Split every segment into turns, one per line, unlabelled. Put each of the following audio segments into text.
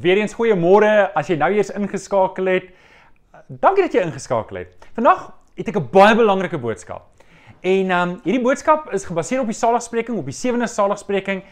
Weer eens goeiemôre as jy nou eers ingeskakel het. Dankie dat jy ingeskakel het. Vandag het ek 'n baie belangrike boodskap. En ehm um, hierdie boodskap is gebaseer op die saligspreking, op die sewende saligspreking.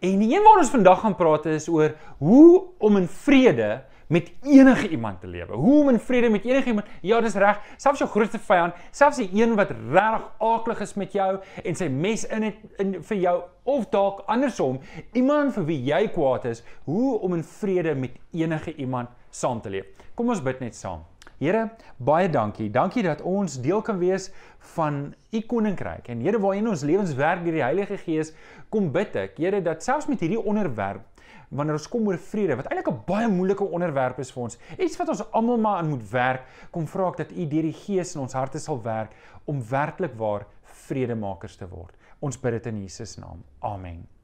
En die een waar ons vandag gaan praat is oor hoe om in vrede met enige iemand te lewe. Hoe om in vrede met enige iemand. Ja, dis reg. Selfs jou grootste vyand, selfs die een wat regtig aaklig is met jou en sy mes in het in vir jou of dalk andersom, iemand vir wie jy kwaad is, hoe om in vrede met enige iemand saam te leef. Kom ons bid net saam. Here, baie dankie. Dankie dat ons deel kan wees van u koninkryk. En Here, waarin ons lewens werk deur die Heilige Gees, kom bid ek, Here, dat selfs met hierdie onderwerp wanneer ons kom oor vrede wat eintlik 'n baie moeilike onderwerp is vir ons. Iets wat ons almal maar aan moet werk. Kom vra ek dat U deur die Gees in ons harte sal werk om werklik waar vredemakers te word. Ons bid dit in Jesus naam. Amen.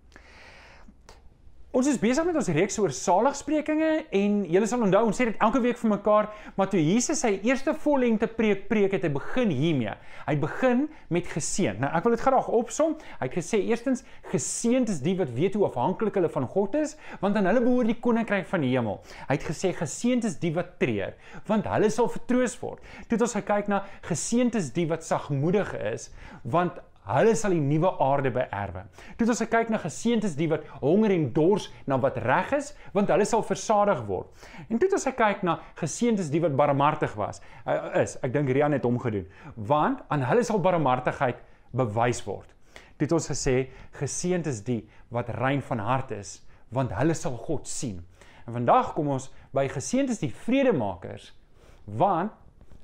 Ons is besig met ons reeks oor saligsprekinge en julle sal onthou ons sê dit elke week vir mekaar, maar toe Jesus sy eerste vollengte preek preek het, hy begin hiermee. Hy begin met geseën. Nou ek wil dit graag opsom. Hy het gesê eerstens geseënd is die wat weet hoe afhanklik hulle van God is, want aan hulle behoort die koninkryk van die hemel. Hy het gesê geseënd is die wat treur, want hulle sal vertroos word. Toe het ons gekyk na geseënd is die wat sagmoedig is, want Hulle sal die nuwe aarde beerwe. Toe het ons gekyk na geseëntes die wat honger en dors na wat reg is, want hulle sal versadig word. En toe het ons gekyk na geseëntes die wat barmhartig was. Uh, is, ek dink Rian het hom gedoen, want aan hulle sal barmhartigheid bewys word. Toe het ons gesê geseëntes die wat rein van hart is, want hulle sal God sien. En vandag kom ons by geseëntes die vredemakers, want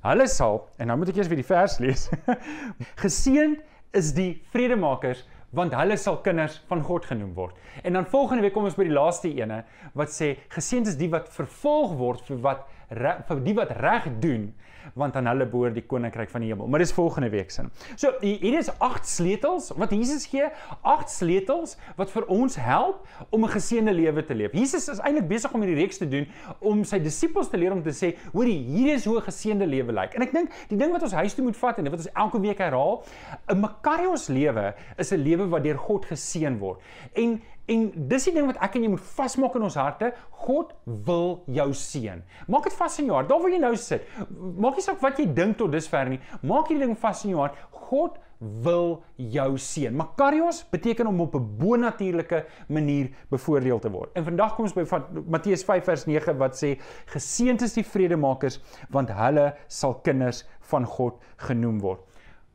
hulle sal en nou moet ek eers weer die vers lees. Geseënd is die vredemakers want hulle sal kinders van God genoem word. En dan volgende week kom ons by die laaste ene wat sê geseënd is die wat vervolg word vir wat vir die wat reg doen want aan hulle behoort die koninkryk van die hemel. Maar dis volgende week sin. So hier is agt sleutels wat Jesus gee, agt sleutels wat vir ons help om 'n geseënde lewe te leef. Jesus is eintlik besig om hierdie reeks te doen om sy disippels te leer om te sê, hoorie, hier is hoe 'n geseënde lewe lyk. En ek dink die ding wat ons huis toe moet vat en wat ons elke week herhaal, 'n Makarios lewe is 'n lewe wat deur God geseën word. En En dis die ding wat ek en jy moet vasmaak in ons harte. God wil jou seën. Maak dit vas in jou hart. Daar waar jy nou sit. Maak nie saak wat jy dink tot dusver nie. Maak hierdie ding vas in jou hart. God wil jou seën. Makarios beteken om op 'n bonatuurlike manier bevoordeel te word. En vandag kom ons by Matteus 5 vers 9 wat sê geseënd is die vredemakers want hulle sal kinders van God genoem word.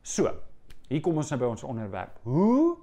So, hier kom ons nou by ons onderwerp. Hoe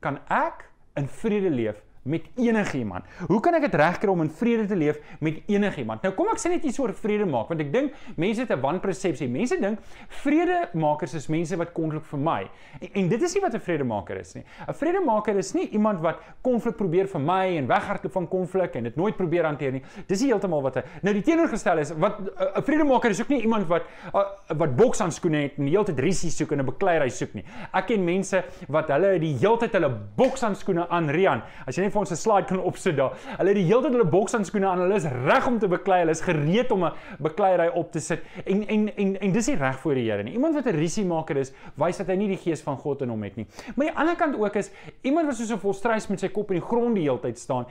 kan ek in vrede leef met enigiemand. Hoe kan ek dit regkry om in vrede te leef met enigiemand? Nou kom ek sê net iets oor vrede maak want ek dink mense het 'n wanpersepsie. Mense dink vredemakers is mense wat konflik vermy. En, en dit is nie wat 'n vredemaker is nie. 'n Vredemaker is nie iemand wat konflik probeer vermy en weghardloop van konflik en dit nooit probeer hanteer nie. Dis nie heeltemal wat 'n Nou die teenoorgestel is wat 'n vredemaker is ook nie iemand wat a, wat bokshandskoene het en die hele tyd risie soek en 'n bekleierery soek nie. Ek ken mense wat hulle die hele tyd hulle bokshandskoene aan Rian. As jy vir ons 'n slide kan opsit daar. Hulle het die hele tyd hulle bokshandskoene aan. Hulle is reg om te beklei. Hulle is gereed om 'n bekleierery op te sit. En en en en dis nie reg voor die Here nie. Iemand wat 'n risiemaker is, wys dat hy nie die gees van God in hom het nie. Maar aan die ander kant ook is iemand wat so so vol stres met sy kop in die grond die hele tyd staan.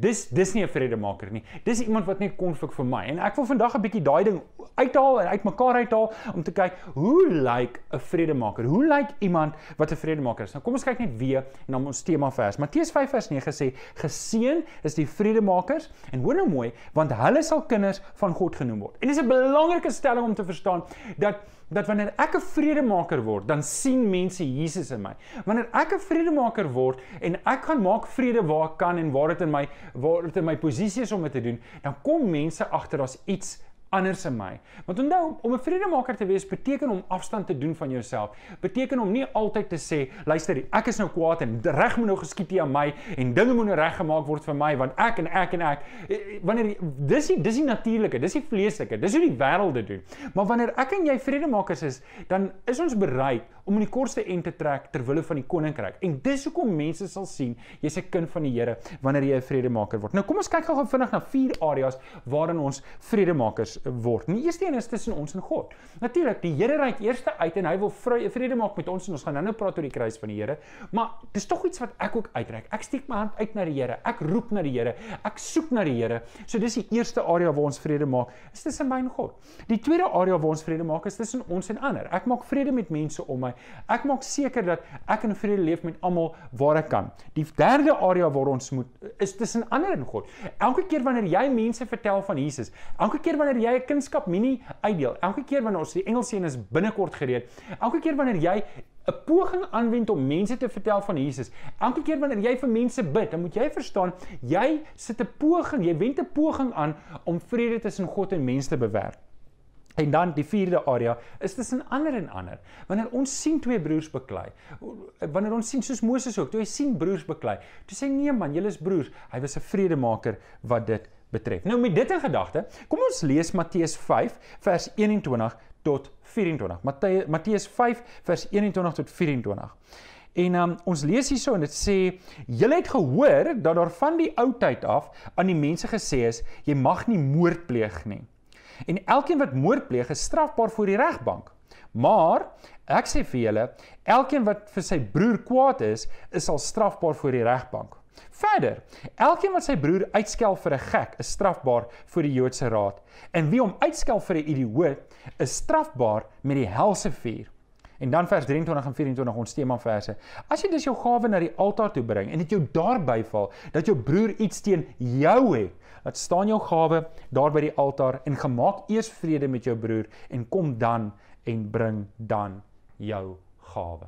Dis dis nie 'n vredemaker nie. Dis iemand wat net konflik vir my. En ek wil vandag 'n bietjie daai ding uithaal en uitmekaar uithaal om te kyk hoe lyk 'n vredemaker? Hoe lyk iemand wat 'n vredemaker is? Nou kom ons kyk net weer na ons tema vers. Matteus 5 vers 9 sê geseën is die vredemakers en hoor nou mooi want hulle sal kinders van God genoem word. En dis 'n belangrike stelling om te verstaan dat dat wanneer ek 'n vredemaker word, dan sien mense Jesus in my. Wanneer ek 'n vredemaker word en ek gaan maak vrede waar ek kan en waar dit in my waar dit in my posisie is om dit te doen, dan kom mense agter daar's iets anders in my. Want onthou, om 'n vredemaker te wees beteken om afstand te doen van jouself. Beteken om nie altyd te sê, luister, ek is nou kwaad en reg moet nou geskied hier aan my en dinge moet nou reggemaak word vir my want ek en ek en ek. Eh, eh, wanneer dis die dis die natuurlike, dis die vleeslike, dis hoe die wêreld dit doen. Maar wanneer ek en jy vredemakers is, dan is ons bereid om in die kortste end te trek ter wille van die koninkryk. En dis hoekom mense sal sien jy's 'n kind van die Here wanneer jy 'n vredemaker word. Nou kom ons kyk gou-gou vinnig na vier areas waarin ons vredemakers word. Die eerste een is tussen ons en God. Natuurlik, die Here ry eerste uit en hy wil vrede maak met ons en ons gaan nou-nou praat oor die kruis van die Here. Maar dis tog iets wat ek ook uitreik. Ek steek my hand uit na die Here. Ek roep na die Here. Ek soek na die Here. So dis die eerste area waar ons vrede maak, is tussen my en God. Die tweede area waar ons vrede maak is tussen ons en ander. Ek maak vrede met mense om my. Ek maak seker dat ek in vrede leef met almal waar ek kan. Die derde area waar ons moet is tussen ander en God. Elke keer wanneer jy mense vertel van Jesus, elke keer wanneer jy 'n kunskap mini uitdeel, elke keer wanneer ons die Engels sien is binnekort gereed, elke keer wanneer jy 'n poging aanwend om mense te vertel van Jesus. Elke keer wanneer jy vir mense bid, dan moet jy verstaan, jy sit 'n poging, jy wend 'n poging aan om vrede tussen God en mense te bewerk. En dan die vierde area is tussen ander en ander. Wanneer ons sien twee broers beklei, wanneer ons sien soos Moses ook, toe hy sien broers beklei, toe sê nee man, julle is broers. Hy was 'n vredemaker wat dit betref. Nou met dit in gedagte, kom ons lees Matteus 5 vers 21 tot 24. Matteus 5 vers 21 tot 24. En um, ons lees hierso en dit sê julle het gehoor dat daar van die ou tyd af aan die mense gesê is jy mag nie moord pleeg nie. En elkeen wat moord pleeg is strafbaar voor die regbank. Maar ek sê vir julle, elkeen wat vir sy broer kwaad is, is al strafbaar voor die regbank. Verder, elkeen wat sy broer uitskel vir 'n gek, is strafbaar voor die Joodse raad. En wie hom uitskel vir 'n idioot, is strafbaar met die helse vuur. En dan vers 23 en 24 ons tema verse. As jy dus jou gawe na die altaar toe bring en dit jou daarby val dat jou broer iets teen jou het, laat staan jou gawe daar by die altaar en gemaak eers vrede met jou broer en kom dan en bring dan jou gawe.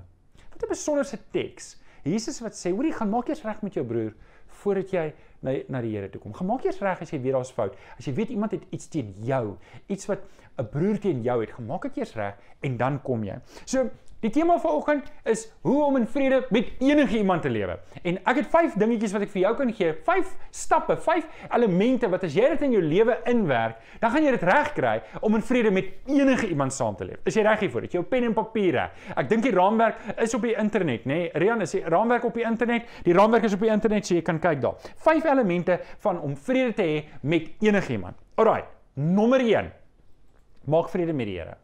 Wat 'n besonderse teks. Jesus wat sê, hoorie, gaan maak eers reg met jou broer voordat jy na na die Here toe kom. Gemaak eers reg as jy weet daar's fout. As jy weet iemand het iets teen jou, iets wat 'n broer teen jou het, gemaak dit eers reg en dan kom jy. So Die tema vanoggend is hoe om in vrede met enige iemand te lewe. En ek het 5 dingetjies wat ek vir jou kan gee. 5 stappe, 5 elemente wat as jy dit in jou lewe inwerk, dan gaan jy dit regkry om in vrede met enige iemand saam te leef. Is jy reg hiervoor? Het jy jou pen en papier reg? Ek dink die raamwerk is op die internet, nê? Nee, Rian, is die raamwerk op die internet? Die raamwerk is op die internet, so jy kan kyk daar. 5 elemente van om vrede te hê met enige iemand. Alraai. Nommer 1. Maak vrede met die Here.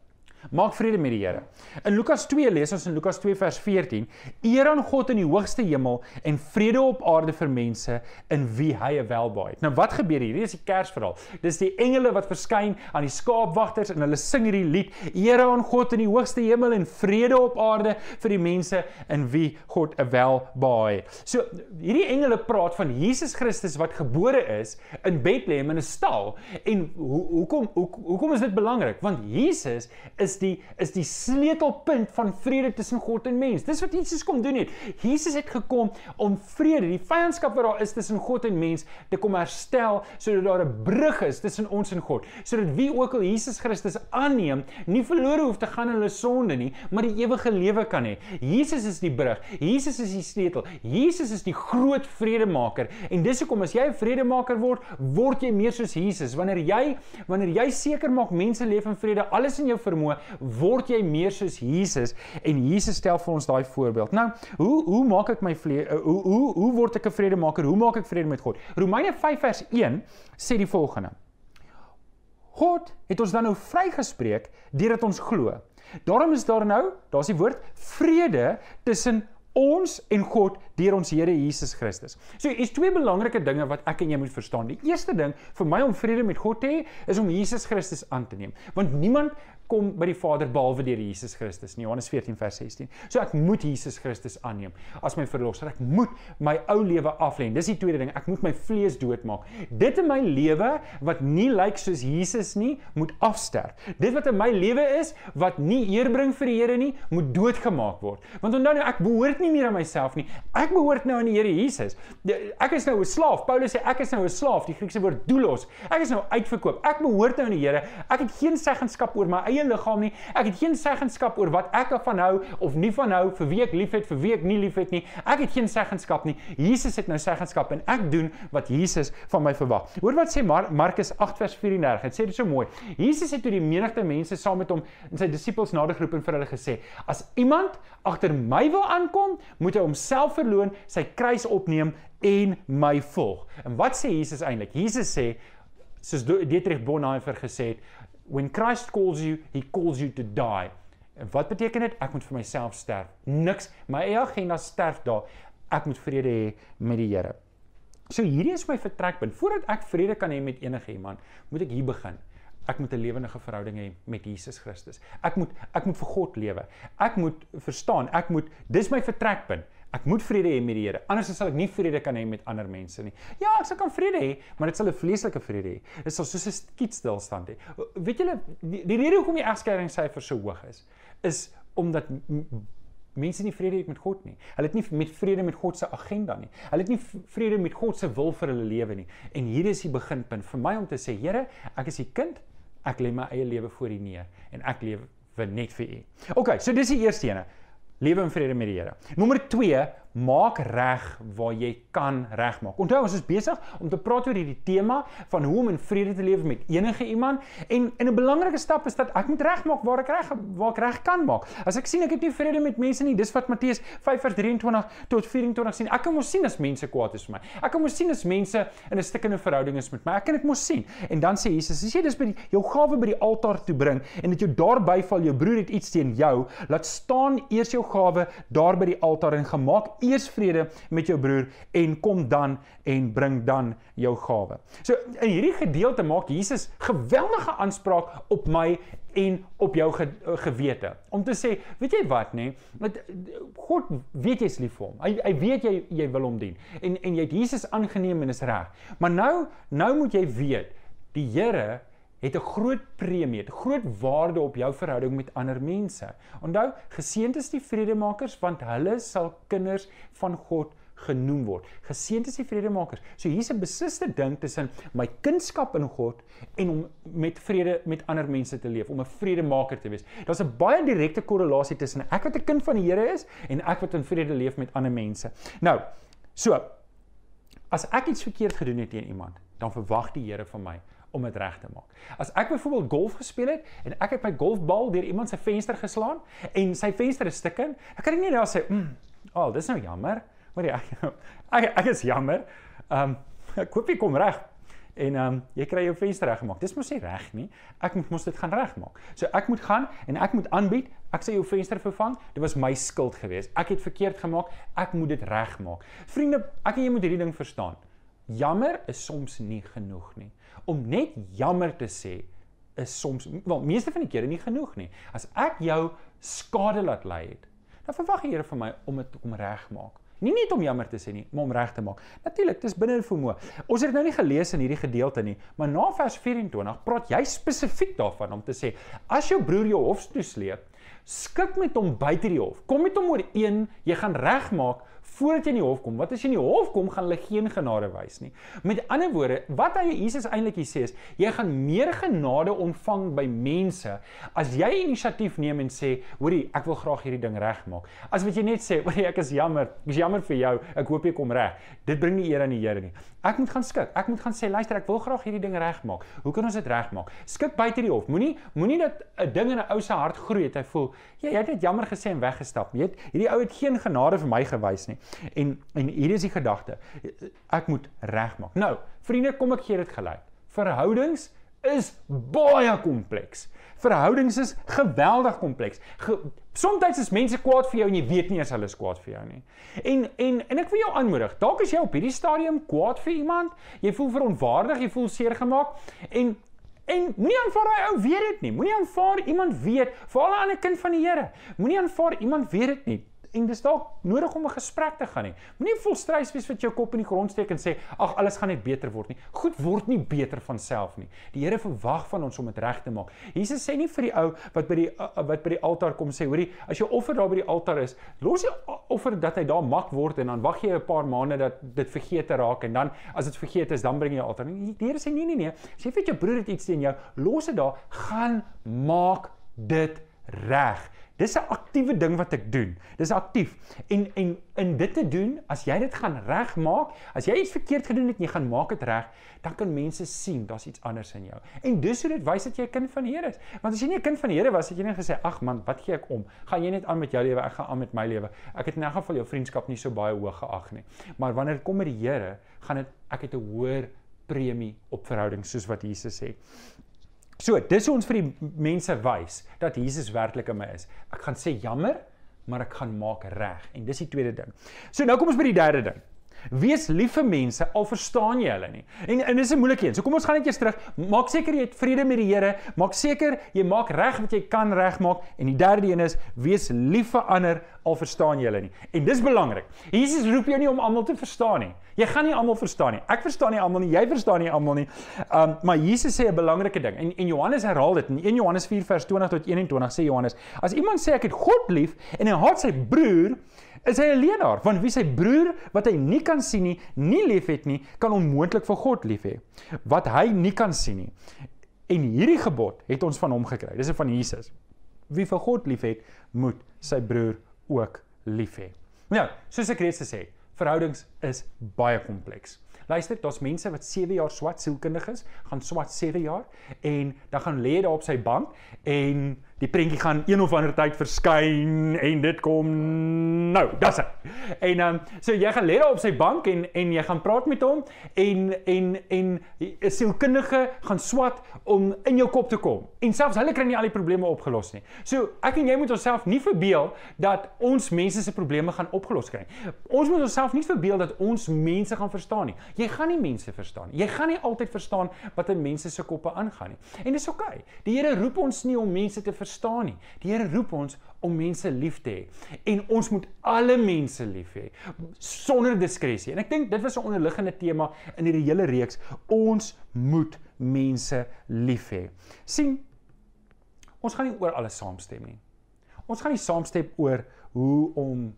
Maak vrede met die Here. In Lukas 2 lees ons in Lukas 2 vers 14: Eer aan God in die hoogste hemel en vrede op aarde vir mense in wie hy 'n welbehae het. Nou wat gebeur hier? Hier is die Kersverhaal. Dis die engele wat verskyn aan die skaapwagters en hulle sing hierdie lied: Eer aan God in die hoogste hemel en vrede op aarde vir die mense in wie God 'n welbehae het. So hierdie engele praat van Jesus Christus wat gebore is in Bethlehem in 'n stal. En ho hoekom ho hoekom is dit belangrik? Want Jesus is is die is die sleutelpunt van vrede tussen God en mens. Dis wat Jesus kom doen het. Jesus het gekom om vrede, die vyandskap wat daar is tussen God en mens te kom herstel sodat daar 'n brug is tussen ons en God. Sodat wie ook al Jesus Christus aanneem, nie verlore hoef te gaan in hulle sonde nie, maar die ewige lewe kan hê. Jesus is die brug. Jesus is die sleutel. Jesus is die groot vredemaker. En dis hoekom as jy 'n vredemaker word, word jy meer soos Jesus. Wanneer jy wanneer jy seker maak mense leef in vrede, alles in jou vermoë, word jy meer soos Jesus en Jesus stel vir ons daai voorbeeld. Nou, hoe hoe maak ek my vle uh, hoe hoe hoe word ek 'n vredemaker? Hoe maak ek vrede met God? Romeine 5 vers 1 sê die volgende: God het ons dan nou vrygespreek deurdat ons glo. Daarom is daar nou, daar's die woord vrede tussen ons en God deur ons Here Jesus Christus. So, hier's twee belangrike dinge wat ek en jy moet verstaan. Die eerste ding vir my om vrede met God te hê, is om Jesus Christus aan te neem. Want niemand kom by die Vader behalwe deur Jesus Christus nie. Johannes 14 vers 16. So ek moet Jesus Christus aanneem as my verlosser. Ek moet my ou lewe aflê. Dis die tweede ding. Ek moet my vlees doodmaak. Dit in my lewe wat nie lyk soos Jesus nie, moet afsterf. Dit wat in my lewe is wat nie eer bring vir die Here nie, moet doodgemaak word. Want onthou nou ek behoort nie meer aan myself nie. Ek behoort nou aan die Here Jesus. Ek is nou 'n slaaf. Paulus sê ek is nou 'n slaaf. Die Griekse woord doulos. Ek is nou uitverkoop. Ek behoort nou aan die Here. Ek het geen seggenskap oor my eie liggaam nie. Ek het geen seggenskap oor wat ek van hou of nie van hou, vir wie ek liefhet, vir wie ek nie liefhet nie. Ek het geen seggenskap nie. Jesus het nou seggenskap en ek doen wat Jesus van my verwag. Hoor wat sê Mar Markus 8 vers 34. Dit sê dit so mooi. Jesus het toe die menigte mense saam met hom en sy disippels nader geroep en vir hulle gesê: "As iemand agter my wil aankom, moet hy homself verloon, sy kruis opneem en my volg." En wat sê Jesus eintlik? Jesus sê soos Dietrich Bonhoeffer gesê het, when Christ calls you, he calls you to die. En wat beteken dit? Ek moet vir myself sterf. Niks, my eie agenda sterf daar. Ek moet vrede hê met die Here. So hierdie is my vertrekpunt. Voordat ek vrede kan hê met enige iemand, moet ek hier begin. Ek moet 'n lewendige verhouding hê met Jesus Christus. Ek moet ek moet vir God lewe. Ek moet verstaan, ek moet dis my vertrekpunt. Ek moet vrede hê met die Here. Anders sal ek nie vrede kan hê met ander mense nie. Ja, ek sal kan vrede hê, maar dit sal 'n vleeslike vrede hê. Dit sal soos 'n skietstilstand hê. Weet julle die, die rede hoekom die egskeidingssyfer so hoog is, is omdat mense nie vrede het met God nie. Hulle het nie met vrede met God se agenda nie. Hulle het nie vrede met God se wil vir hulle lewe nie. En hier is die beginpunt vir my om te sê, Here, ek is u kind. Ek lê my eie lewe voor U neer en ek lewe net vir U. OK, so dis die eerste ene. Lewe in vrede met die Here. Nommer 2, maak reg waar jy kan regmaak. Onthou ons is besig om te praat oor hierdie tema van hoe om in vrede te lewe met enige iemand en en 'n belangrike stap is dat ek moet regmaak waar ek reg waar ek reg kan maak. As ek sien ek het nie vrede met mense nie, dis wat Matteus 5:23 tot 24 sien. Ek kan mos sien as mense kwaad is vir my. Ek kan mos sien as mense in 'n stikkende verhouding is met my. Ek kan dit mos sien. En dan sê Jesus, as jy dis by die, jou gawe by die altaar toe bring en dit jou daarby val jou broer het iets teen jou, laat staan eers jou gawe daar by die altaar en gemaak eers vrede met jou broer en kom dan en bring dan jou gawe. So in hierdie gedeelte maak Jesus geweldige aanspraak op my en op jou ge gewete. Om te sê, weet jy wat nê? Nee? God weet jy's lief vir hom. Hy hy weet jy jy wil hom dien. En en jy het Jesus aangeneem en is reg. Maar nou nou moet jy weet, die Here het 'n groot premie, 'n groot waarde op jou verhouding met ander mense. Onthou, geseënd is die vredemakers want hulle sal kinders van God genoem word. Geseënd is die vredemakers. So hier's 'n beslisste ding tussen my kunskap in God en om met vrede met ander mense te leef, om 'n vredemaker te wees. Daar's 'n baie direkte korrelasie tussen ek wat 'n kind van die Here is en ek wat in vrede leef met ander mense. Nou, so as ek iets verkeerd gedoen het teen iemand, dan verwag die Here van my om dit reg te maak. As ek byvoorbeeld golf gespeel het en ek het my golfbal deur iemand se venster geslaan en sy venster is stukken, ek kan nie net daar sê, "Mm, oh, dis nou jammer." Maar ja, ek ek is jammer. Ehm um, ek hoop jy kom reg. En ehm um, jy kry jou venster reggemaak. Dis mos nie reg nie. Ek moet mos dit gaan regmaak. So ek moet gaan en ek moet aanbied, ek sê jou venster vervang. Dit was my skuld geweest. Ek het verkeerd gemaak. Ek moet dit regmaak. Vriende, ek en jy moet hierdie ding verstaan. Jammer is soms nie genoeg nie. Om net jammer te sê is soms wel meeste van die kere nie genoeg nie. As ek jou skade laat ly het, dan verwag die Here van my om dit om regmaak. Nie net om jammer te sê nie, maar om reg te maak. Natuurlik, dit is binne vermoë. Ons het dit nou nie gelees in hierdie gedeelte nie, maar na vers 24 praat jy spesifiek daarvan om te sê as jou broer jou hof toe sleep, skik met hom buite die hof. Kom met hom ooreen, jy gaan regmaak voordat jy in die hof kom. Wat as jy in die hof kom, gaan hulle geen genade wys nie. Met ander woorde, wat hy Jesus eintlik hier sê is, jy gaan meer genade ontvang by mense as jy inisiatief neem en sê, "Hoerie, ek wil graag hierdie ding regmaak." As wat jy net sê, "Hoerie, ek is jammer. Ek is jammer vir jou. Ek hoop jy kom reg." Dit bring nie eer aan die Here nie. Ek moet gaan skik. Ek moet gaan sê, "Luister, ek wil graag hierdie ding regmaak. Hoe kan ons dit regmaak?" Skik buite die hof. Moenie moenie dat 'n ding in 'n ou se hart groei het hy voel, "Ja, jy het net jammer gesê en weggestap." Jy het hierdie ou het geen genade vir my gewys nie. En en hier is die gedagte. Ek moet regmaak. Nou, vriende, kom ek gee dit gelyk. Verhoudings is baie kompleks. Verhoudings is geweldig kompleks. Ge Soms is mense kwaad vir jou en jy weet nie as hulle is kwaad vir jou nie. En en en ek wil jou aanmoedig. Dalk is jy op hierdie stadium kwaad vir iemand. Jy voel verontwaardig, jy voel seer gemaak en En moenie aanvaar hy ou weet dit nie. Moenie aanvaar iemand weet, veral 'n ander kind van die Here. Moenie aanvaar iemand weet dit nie en dis dalk nodig om 'n gesprek te gaan hê. Moenie vol stres wees wat jou kop in die grond steek en sê ag alles gaan net beter word nie. Goed word nie beter van self nie. Die Here verwag van ons om dit reg te maak. Jesus sê nie vir die ou wat by die wat by die altaar kom sê, hoorie, as jou offer daar by die altaar is, los die offer dat hy daar mak word en dan wag jy 'n paar maande dat dit vergeet te raak en dan as dit vergeet is, dan bring jy altaar. Die Here sê nee nee nee. As jy weet jou broer het iets teen jou, los dit daar, gaan maak dit reg. Dis 'n aktiewe ding wat ek doen. Dis aktief. En en in dit te doen, as jy dit gaan regmaak, as jy iets verkeerd gedoen het en jy gaan maak dit reg, dan kan mense sien daar's iets anders in jou. En dis hoe dit wys dat jy 'n kind van die Here is. Want as jy nie 'n kind van die Here was, het jy net gesê, "Ag man, wat gee ek om? Gaan jy net aan met jou lewe, ek gaan aan met my lewe." Ek het in 'n geval jou vriendskap nie so baie hoog geag nie. Maar wanneer dit kom met die Here, gaan dit ek het 'n hoër premie op verhouding soos wat Jesus sê. So, dis ons vir die mense wys dat Jesus werklik in my is. Ek gaan sê jammer, maar ek gaan maak reg. En dis die tweede ding. So nou kom ons by die derde ding. Wees lief vir mense al verstaan jy hulle nie. En en dis 'n moeilike een. So kom ons gaan net eers terug. Maak seker jy het vrede met die Here. Maak seker jy maak reg wat jy kan regmaak. En die derde een is wees lief vir ander al verstaan jy hulle nie. En dis belangrik. Jesus roep jou nie om almal te verstaan nie. Jy gaan nie almal verstaan nie. Ek verstaan nie almal nie. Jy verstaan nie almal nie. Um maar Jesus sê 'n belangrike ding. En en Johannes herhaal dit in 1 Johannes 4 vers 20 tot 21 sê Johannes: As iemand sê ek het God lief en hy haat sy broer, is hy 'n leienaar. Want wie sy broer wat hy nie kan sien nie, nie liefhet nie, kan onmoontlik vir God lief hê wat hy nie kan sien nie. En hierdie gebod het ons van hom gekry. Dis van Jesus. Wie vir God liefhet, moet sy broer ook lief hê. Nou, soos ek reeds gesê het, verhoudings is baie kompleks. Luister, daar's mense wat 7 jaar swat sielkundig is, gaan swat 7 jaar en dan gaan lê daar op sy bank en die prentjie gaan een of ander tyd verskyn en dit kom nou, dis dit. En dan um, so jy gaan lê daar op sy bank en en jy gaan praat met hom en en en 'n sielkundige gaan swat om in jou kop te kom. En selfs hulle kry nie al die probleme opgelos nie. So ek en jy moet onsself nie verbeel dat ons mense se probleme gaan opgelos kry. Ons moet onsself nie verbeel dat ons mense gaan verstaan nie. Jy gaan nie mense verstaan nie. Jy gaan nie altyd verstaan wat in mense se koppe aangaan nie. En dis oukei. Okay. Die Here roep ons nie om mense te verstaan nie. Die Here roep ons om mense lief te hê. En ons moet alle mense lief hê sonder diskresie. En ek dink dit was 'n onderliggende tema in hierdie hele reeks. Ons moet mense lief hê. sien ons gaan nie oor alles saamstem nie. Ons gaan nie saamstem oor hoe om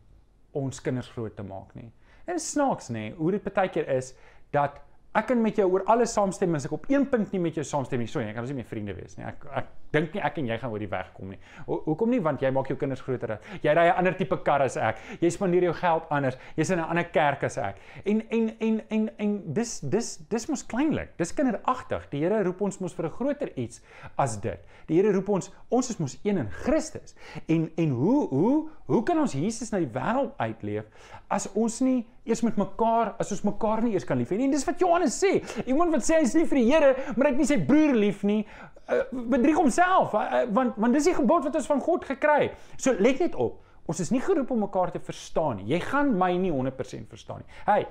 ons kinders groot te maak nie. En snaaks nê, hoe dit baie keer is dat ek kan met jou oor alles saamstem as ek op een punt nie met jou saamstem nie. Sorry, ek kan ons nie meer vriende wees nie. Ek ek dink nie ek en jy gaan oor die weg kom nie. Ho hoekom nie? Want jy maak jou kinders groter. Jy ry 'n ander tipe kar as ek. Jy spandeer jou geld anders. Jy's in 'n ander kerk as ek. En en en en en dis dis dis mos kleinlik. Dis kinderagtig. Die Here roep ons mos vir 'n groter iets as dit. Die Here roep ons ons is mos een in Christus. En en hoe hoe hoe kan ons Jesus na die wêreld uitleef as ons nie eers met mekaar as ons mekaar nie eers kan lief hê nie. En dis wat Johannes sê. Iemand wat sê hy is lief vir die Here, maar hy het nie sy broer lief nie, bedrieg homself uh, want want dis die gebod wat ons van God gekry het. So let net op. Ons is nie geroep om mekaar te verstaan nie. Jy gaan my nie 100% verstaan nie. Hey,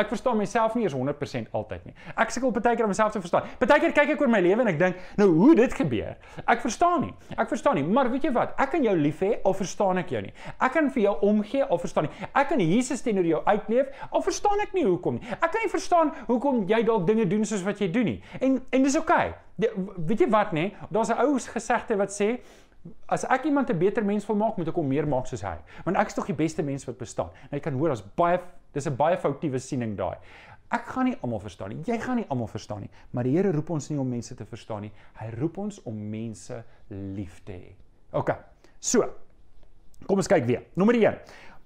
ek verstaan myself nie eers 100% altyd nie. Ek sukkel baie keer om myself te verstaan. Baie keer kyk ek oor my lewe en ek dink, nou hoe dit gebeur? Ek verstaan nie. Ek verstaan nie. Maar weet jy wat? Ek kan jou lief hê al verstaan ek jou nie. Ek kan vir jou omgee al verstaan nie. Ek kan Jesus teenoor jou uitleef al verstaan ek nie hoekom nie. Ek kan nie verstaan hoekom jy dalk dinge doen soos wat jy doen nie. En en dis oukei. Okay. Weet jy wat nê? Daar's 'n ou gesegde wat sê As ek iemand 'n beter mens wil maak, moet ek hom meer maak soos hy. Want ek is tog die beste mens wat bestaan. Nou jy kan hoor, daar's baie dis 'n baie foutiewe siening daai. Ek gaan nie almal verstaan nie. Jy gaan nie almal verstaan nie, maar die Here roep ons nie om mense te verstaan nie. Hy roep ons om mense lief te hê. OK. So. Kom ons kyk weer. Nommer 1.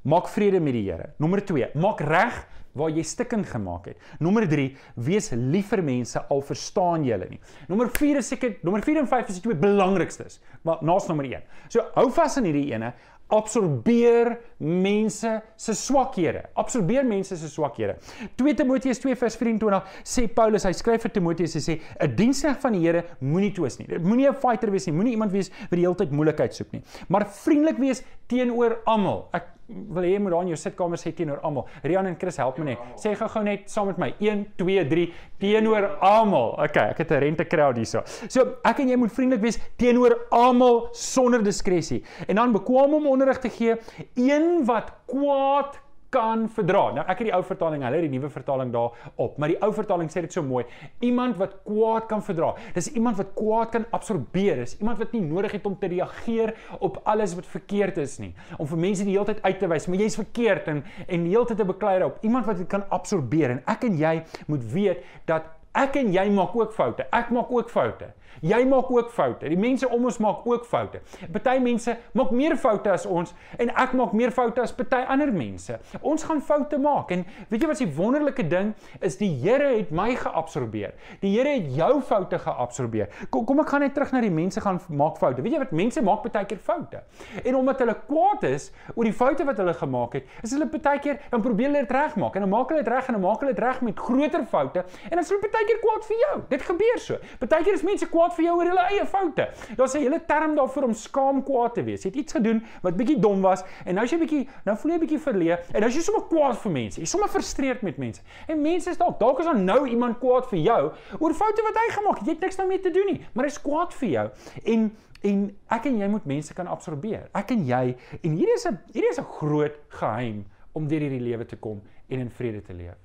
Maak vrede met die Here. Nommer 2. Maak reg waar jy stikkend gemaak het. Nommer 3, wees lief vir mense al verstaan jy hulle nie. Nommer 4 is seker, nommer 4 en 5 is die twee belangrikstes, maar naas nommer 1. So hou vas aan hierdie ene, absorbeer mense se swakhede. Absorbeer mense se swakhede. 2 Timoteus 2 vers 24 sê Paulus, hy skryf vir Timoteus en sê 'n diensknegt van die Here moenie twis nie. Moenie 'n fighter wees nie. Moenie iemand wees wat die hele tyd moeilikheid soek nie. Maar vriendelik wees teenoor almal. Ek wil hê jy moet daar in jou sitkamer sê teenoor almal. Rian en Chris help my net. Sê gou-gou net saam met my 1 2 3 teenoor almal. Okay, ek het 'n rente crowd hierso. So, ek en jy moet vriendelik wees teenoor almal sonder diskresie. En dan bekwame om onderrig te gee, een wat kwaad kan verdra. Nou ek het die ou vertaling, hulle het die nuwe vertaling daar op, maar die ou vertaling sê dit so mooi. Iemand wat kwaad kan verdra. Dis iemand wat kwaad kan absorbeer. Dis iemand wat nie nodig het om te reageer op alles wat verkeerd is nie. Om vir mense die hele tyd uit te wys, maar jy's verkeerd en en die hele tyd te beklei daarop. Iemand wat dit kan absorbeer en ek en jy moet weet dat ek en jy maak ook foute. Ek maak ook foute. Jy maak ook foute. Die mense om ons maak ook foute. Party mense maak meer foute as ons en ek maak meer foute as party ander mense. Ons gaan foute maak en weet jy wat die wonderlike ding is die Here het my geabsorbeer. Die Here het jou foute geabsorbeer. Kom kom ek gaan net terug na die mense gaan maak foute. Weet jy wat mense maak baie keer foute. En omdat hulle kwaad is oor die foute wat hulle gemaak het, is hulle baie keer dan probeer hulle dit regmaak en dan maak hulle dit reg en dan maak hulle dit reg met groter foute en dan is hulle baie keer kwaad vir jou. Dit gebeur so. Baie keer is mense kwaad kwaad vir jou oor hulle eie foute. Daar's 'n hele term daarvoor om skaam kwaad te wees. Jy het iets gedoen wat bietjie dom was en nou is jy bietjie nou voel jy bietjie verleë en nou is jy sommer kwaad vir mense. Jy's sommer frustreerd met mense. En mense is dalk dalk is daar nou iemand kwaad vir jou oor foute wat hy gemaak het. Jy het niks daarmee te doen nie, maar hy's kwaad vir jou. En en ek en jy moet mense kan absorbeer. Ek en jy en hierdie is 'n hierdie is 'n groot geheim om deur hierdie lewe te kom en in vrede te leef.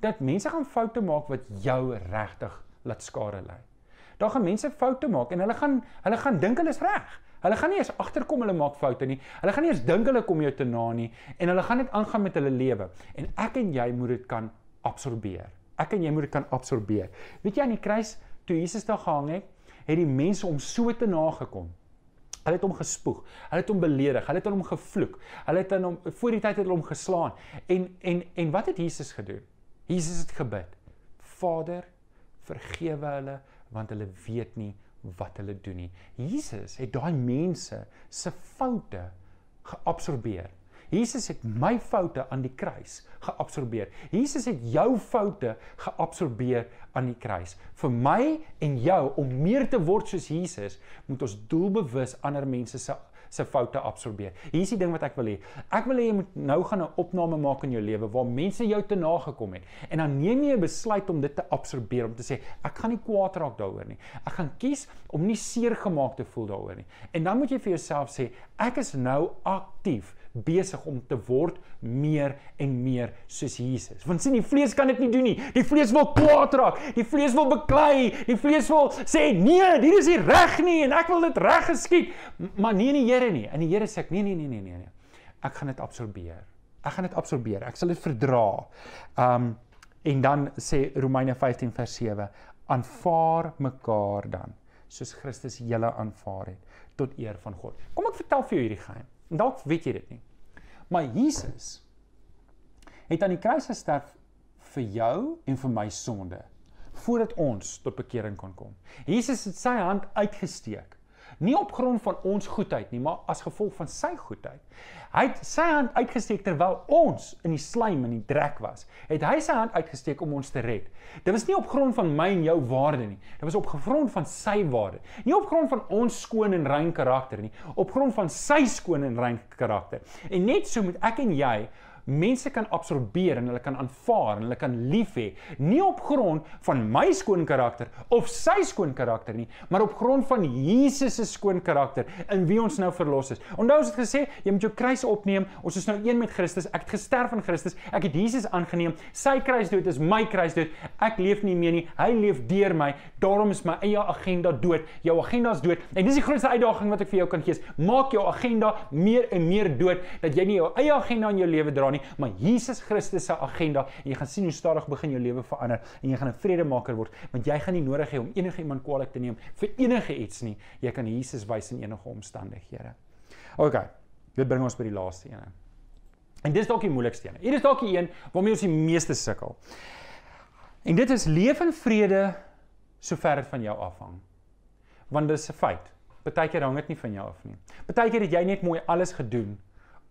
Dat mense gaan foute maak wat jou regtig laat skade lê. Daar gaan mense foute maak en hulle gaan hulle gaan dink hulle is reg. Hulle gaan nie eens agterkom hulle maak foute nie. Hulle gaan nie eens dink hulle kom jou te na nie en hulle gaan net aangaan met hulle lewe. En ek en jy moet dit kan absorbeer. Ek en jy moet dit kan absorbeer. Weet jy aan die kruis toe Jesus daar gehang het, het die mense om so te nagekom. Hulle het hom gespoeg. Hulle het hom beledig. Hulle het hom gevloek. Hulle het hom voor die tyd het hulle hom geslaan. En en en wat het Jesus gedoen? Jesus het gebid. Vader, vergewe hulle want hulle weet nie wat hulle doen nie. Jesus het daai mense se foute geabsorbeer. Jesus het my foute aan die kruis geabsorbeer. Jesus het jou foute geabsorbeer aan die kruis. Vir my en jou om meer te word soos Jesus, moet ons doelbewus ander mense se se foute absorbeer. Hier is die ding wat ek wil hê. Ek wil hê jy moet nou gaan 'n opname maak in jou lewe waar mense jou te nagekom het en dan neem jy 'n besluit om dit te absorbeer om te sê ek gaan nie kwaad raak daaroor nie. Ek gaan kies om nie seer gemaak te voel daaroor nie. En dan moet jy vir jouself sê ek is nou aktief besig om te word meer en meer soos Jesus. Want sien die vlees kan dit nie doen nie. Die vlees wil kwaad raak. Die vlees wil beklei. Die vlees wil sê nee, dit is nie reg nie en ek wil dit reg geskied. Maar nee nee Here nie. En die Here sê ek nee nee nee nee nee nee. Ek gaan dit absorbeer. Ek gaan dit absorbeer. Ek sal dit verdra. Um en dan sê Romeine 15 vers 7 aanvaar mekaar dan soos Christus julle aanvaar het tot eer van God. Kom ek vertel vir jou hierdie geheim. Dalk weet jy dit nie. Maar Jesus het aan die kruis gesterf vir jou en vir my sonde voordat ons tot bekering kon kom. Jesus het sy hand uitgesteek nie op grond van ons goedheid nie, maar as gevolg van sy goedheid. Hy het sy hand uitgesteek terwyl ons in die slaim en die drek was. Het hy sy hand uitgesteek om ons te red. Dit was nie op grond van my en jou waarde nie. Dit was op grond van sy waarde. Nie op grond van ons skoon en rein karakter nie, op grond van sy skoon en rein karakter. En net so moet ek en jy mense kan absorbeer en hulle kan aanvaar en hulle kan lief hê nie op grond van my skoon karakter of sy skoon karakter nie maar op grond van Jesus se skoon karakter in wie ons nou verlos is. Onthou ons het gesê jy moet jou kruis opneem. Ons is nou een met Christus. Ek het gesterf in Christus. Ek het Jesus aangeneem. Sy kruisdood is my kruisdood. Ek leef nie meer nie. Hy leef deur my. Daarom is my eie agenda dood. Jou agenda is dood. En dis die grootste uitdaging wat ek vir jou kan gee. Maak jou agenda meer en meer dood dat jy nie jou eie agenda in jou lewe dra nie, maar Jesus Christus se agenda en jy gaan sien hoe stadig begin jou lewe verander en jy gaan 'n vredemaker word want jy gaan nie nodig hê om enige iemand kwaadlik te neem vir enige iets nie. Jy kan Jesus wys in enige omstandighede. OK. Dit bring ons by die laaste een. En dis dalk die moeilikste een. Hier is dalk die een waarmee ons die meeste sukkel. En dit is leef in vrede sover dit van jou afhang. Want dit is 'n feit. Partykeer hang dit nie van jou af nie. Partykeer het jy net mooi alles gedoen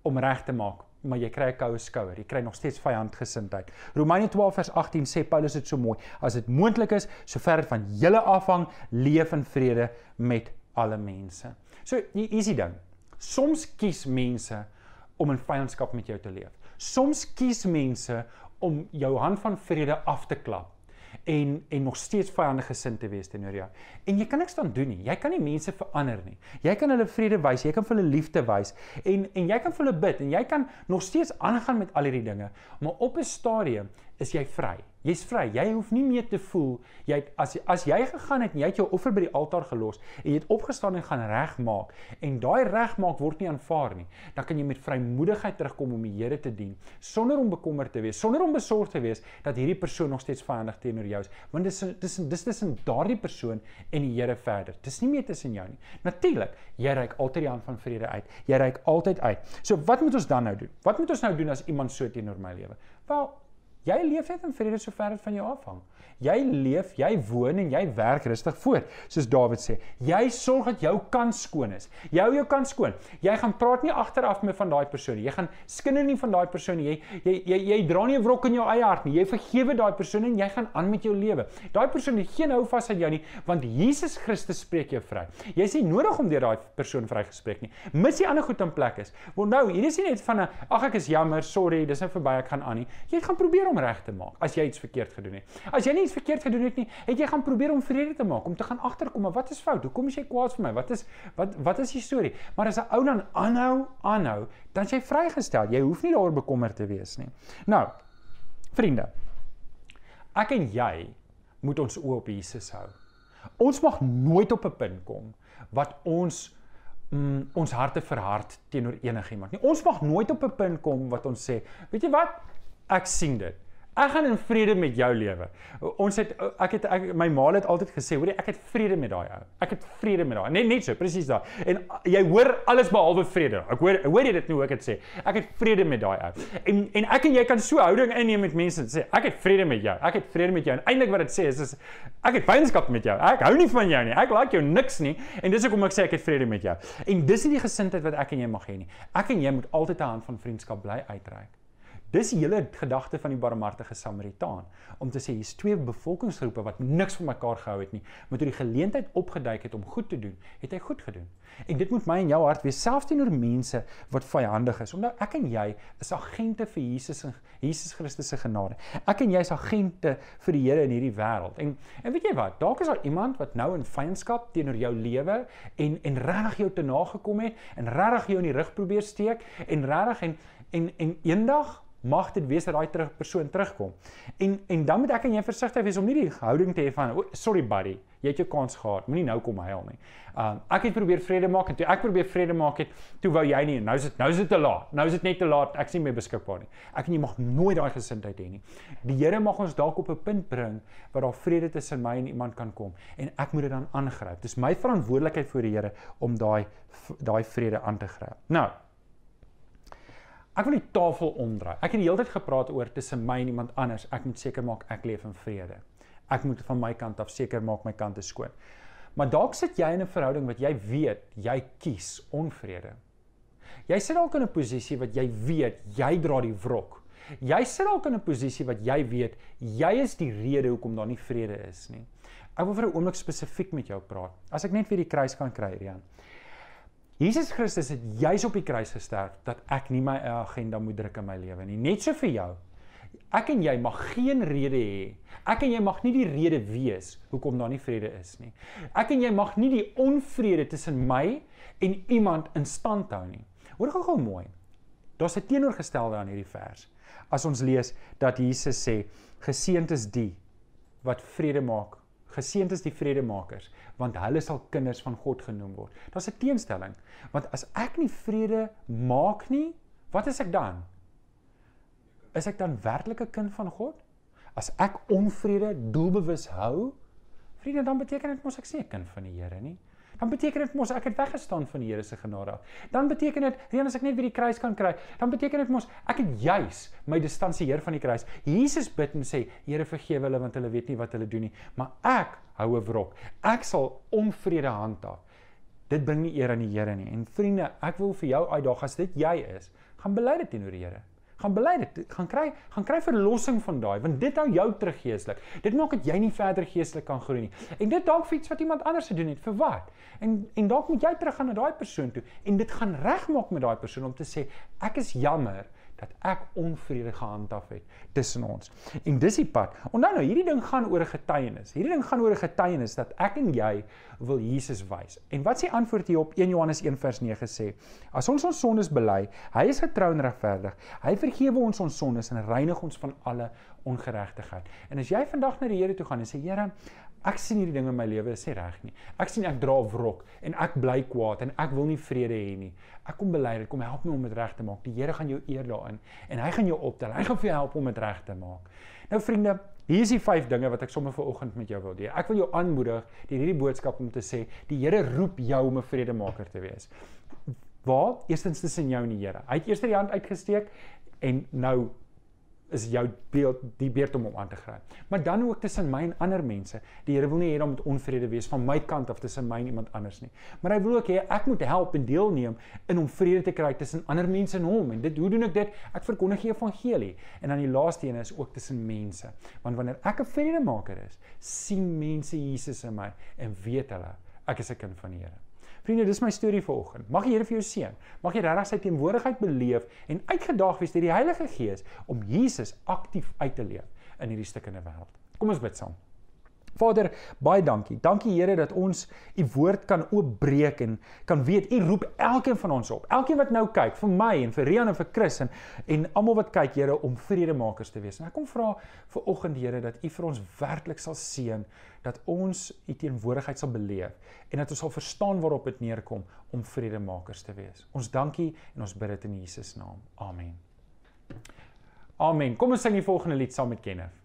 om reg te maak maar jy kry 'n koue skouer. Jy kry nog steeds vyandgesindheid. Romeine 12 vers 18 sê Paulus dit so mooi: As dit moontlik is, sover dit van julle afhang, leef in vrede met alle mense. So, hier is die ding. Soms kies mense om in vyandskap met jou te leef. Soms kies mense om jou hand van vrede af te klap en en nog steeds vyandige gesin te wees teenoor jou. En jy kan niks dan doen nie. Jy kan nie mense verander nie. Jy kan hulle vrede wys, jy kan vir hulle liefde wys en en jy kan vir hulle bid en jy kan nog steeds aangaan met al hierdie dinge, maar op 'n stadium is jy vry. Jy's vry. Jy hoef nie meer te voel jy het, as as jy gegaan het en jy het jou offer by die altaar gelos en jy het opgestaan en gaan regmaak en daai regmaak word nie aanvaar nie, dan kan jy met vrymoedigheid terugkom om die Here te dien sonder om bekommerd te wees, sonder om besorgd te wees dat hierdie persoon nog steeds vyandig teenoor jou is, want dis dis dis tussen daardie persoon en die Here verder. Dis nie meer tussen jou nie. Natuurlik, jy reik altyd die hand van vrede uit. Jy reik altyd uit. So wat moet ons dan nou doen? Wat moet ons nou doen as iemand so teenoor my lewe? Wel, Jy leef net in vrede sover dit van jou afhang. Jy leef, jy woon en jy werk rustig voort, soos Dawid sê. Jy sorg dat jou kant skoon is. Jy hou jou kant skoon. Jy gaan praat nie agteraf met van daai persoon nie. Jy gaan skinder nie van daai persoon nie. Jy jy jy, jy dra nie 'n wrok in jou eie hart nie. Jy vergewe daai persoon en jy gaan aan met jou lewe. Daai persoon het geen hou vas aan jou nie, want Jesus Christus spreek jou vry. Jy is nie nodig om deur daai persoon vrygespreek nie. Mis die ander goed in plek is. Want nou, hier is nie net van 'n ag ek is jammer, sorry, dis nou verby, ek gaan aan nie. Jy gaan probeer om reg te maak as jy iets verkeerd gedoen het. As jy nie iets verkeerd gedoen het nie, het jy gaan probeer om vrede te maak, om te gaan agterkom, wat is fout? Hoekom is jy kwaad vir my? Wat is wat wat is die storie? Maar as 'n ou dan aanhou, aanhou, dan jy vrygestel. Jy hoef nie daaroor bekommerd te wees nie. Nou, vriende, ek en jy moet ons oë op Jesus hou. Ons mag nooit op 'n punt kom wat ons mm, ons harte verhard teenoor enigiemand nie. Ons mag nooit op 'n punt kom wat ons sê, weet jy wat? Ek sien dit. Ek gaan in vrede met jou lewe. Ons het ek het ek, my ma het altyd gesê, hoor jy, ek het vrede met daai ou. Ek het vrede met daai. Net net so, presies daai. En jy hoor alles behalwe vrede. Ek hoor hoor jy dit nou ek dit sê? Ek het vrede met daai ou. En en ek en jy kan so houding inneem met mense en sê, ek het vrede met jou. Ek het vrede met jou. En eintlik wat dit sê is is ek het vyandskap met jou. Ek hou nie van jou nie. Ek like jou niks nie. En dis hoekom ek sê ek het vrede met jou. En dis nie die gesindheid wat ek en jy mag hê nie. Ek en jy moet altyd 'n hand van vriendskap bly uitreik. Dis die hele gedagte van die barmhartige Samaritaan om te sê hier's twee bevolkingsgroepe wat niks van mekaar gehou het nie, maar toe die geleentheid opgeduik het om goed te doen, het hy goed gedoen. En dit moet my en jou hart wees selfs teenoor mense wat vyandig is. Omdat ek en jy is agente vir Jesus en Jesus Christus se genade. Ek en jy is agente vir die Here in hierdie wêreld. En en weet jy wat? Dalk is daar iemand wat nou in vyandskap teenoor jou lewe en en regtig jou te nagekom het en regtig jou in die rug probeer steek en regtig en en en eendag mag dit wees dat daai terug persoon terugkom. En en dan moet ek en jy versigtig wees om nie die houding te hê van oh, sorry buddy, jy het jou kans gehad, moenie nou kom huil nie. Um ek het probeer vrede maak en toe ek probeer vrede maak het, toe wou jy nie. Nou is dit nou is dit te laat. Nou is dit net te laat. Ek nie meer beskikbaar nie. Ek en jy mag nooit daai gesindheid hê nie. Die Here mag ons dalk op 'n punt bring waar daar vrede tussen my en iemand kan kom en ek moet dit dan aangryp. Dis my verantwoordelikheid voor die Here om daai daai vrede aan te gryp. Nou, Ek wil die tafel omdraai. Ek het die hele tyd gepraat oor tussen my en iemand anders. Ek moet seker maak ek leef in vrede. Ek moet van my kant af seker maak my kant is skoon. Maar dalk sit jy in 'n verhouding wat jy weet jy kies onvrede. Jy sit dalk in 'n posisie wat jy weet jy dra die wrok. Jy sit dalk in 'n posisie wat jy weet jy is die rede hoekom daar nie vrede is nie. Ek wil vir 'n oomblik spesifiek met jou praat. As ek net weer die kruis kan kry, Rian. Jesus Christus het juis op die kruis gesterf dat ek nie my agenda moet druk in my lewe nie. Net so vir jou. Ek en jy mag geen rede hê. Ek en jy mag nie die rede wees hoekom daar nie vrede is nie. Ek en jy mag nie die onvrede tussen my en iemand in stand hou nie. Hoor gou-gou mooi. Daar's 'n teenoorgestelde aan hierdie vers. As ons lees dat Jesus sê, "Geseënd is die wat vrede maak Geseënd is die vredemakers, want hulle sal kinders van God genoem word. Daar's 'n teenstelling, want as ek nie vrede maak nie, wat is ek dan? Is ek dan werklik 'n kind van God? As ek onvrede doelbewus hou, vriende, dan beteken dit mos ek 'n kind van die Here nie dan beteken dit mos ek het weggestaan van die Here se genade af. Dan beteken dit, reën as ek net weer die kruis kan kry, dan beteken dit mos ek het juis my distansieer van die kruis. Jesus bid en sê, Here vergewe hulle want hulle weet nie wat hulle doen nie, maar ek hou 'n wrok. Ek sal onvrede handhaaf. Dit bring nie eer aan die Here nie. En vriende, ek wil vir jou uitdaag as dit jy is, gaan bely dit teenoor die Here gaan bely dit gaan kry gaan kry verlossing van daai want dit hou jou terug geestelik. Dit maak dat jy nie verder geestelik kan groei nie. En dit dalk iets wat iemand anders gedoen het vir wat en en dalk moet jy terug gaan na daai persoon toe en dit gaan regmaak met daai persoon om te sê ek is jammer dat ek onvrede gehandhaaf het tussen ons. En dis die pad. Onthou nou, hierdie ding gaan oor 'n getuienis. Hierdie ding gaan oor 'n getuienis dat ek en jy wil Jesus wys. En wat s'e antwoord hier op 1 Johannes 1 vers 9 sê? As ons ons sondes bely, hy is getrou en regverdig. Hy vergewe ons ons sondes en reinig ons van alle ongeregtigheid. En as jy vandag na die Here toe gaan en sê Here, ek sien hierdie dinge in my lewe is nie reg nie. Ek sien ek dra wrok en ek bly kwaad en ek wil nie vrede hê nie. Ek kom bely dit, kom help my om dit reg te maak. Die Here gaan jou eer daarin en hy gaan jou optel. Hy gaan vir jou help om dit reg te maak. Nou vriende, hier is die vyf dinge wat ek sommer vir oggend met jou wil deel. Ek wil jou aanmoedig deur hierdie boodskap om te sê, die Here roep jou om 'n vredemaker te wees. Waar? Eerstens tussen jou en die Here. Hy het eers die hand uitgesteek en nou is jou beeld die beurt om hom aan te gryp. Maar dan ook tussen my en ander mense. Die Here wil nie hê daar moet onvrede wees van my kant af tussen my en iemand anders nie. Maar hy wil ook hê ek moet help en deelneem in om vrede te kry tussen ander mense en hom. En dit hoe doen ek dit? Ek verkondig die evangelie. En dan die laaste een is ook tussen mense. Want wanneer ek 'n vredemaker is, sien mense Jesus in my en weet hulle ek is 'n kind van die Here. Vriende, dis my storie vir oggend. Mag die Here vir jou seën. Mag jy regtig sy teenwoordigheid beleef en uitgedaag wees deur die Heilige Gees om Jesus aktief uit te leef in hierdie stukkende wêreld. Kom ons bid saam. Vader, baie dankie. Dankie Here dat ons u woord kan oopbreek en kan weet u roep elkeen van ons op. Elkeen wat nou kyk, vir my en vir Rian en vir Chris en en almal wat kyk, Here, om vredemakers te wees. En ek kom vra vir oggend Here dat u vir ons werklik sal seën, dat ons u teenwoordigheid sal beleef en dat ons sal verstaan waarop dit neerkom om vredemakers te wees. Ons dankie en ons bid dit in Jesus naam. Amen. Amen. Kom ons sing die volgende lied saam met Kenneth.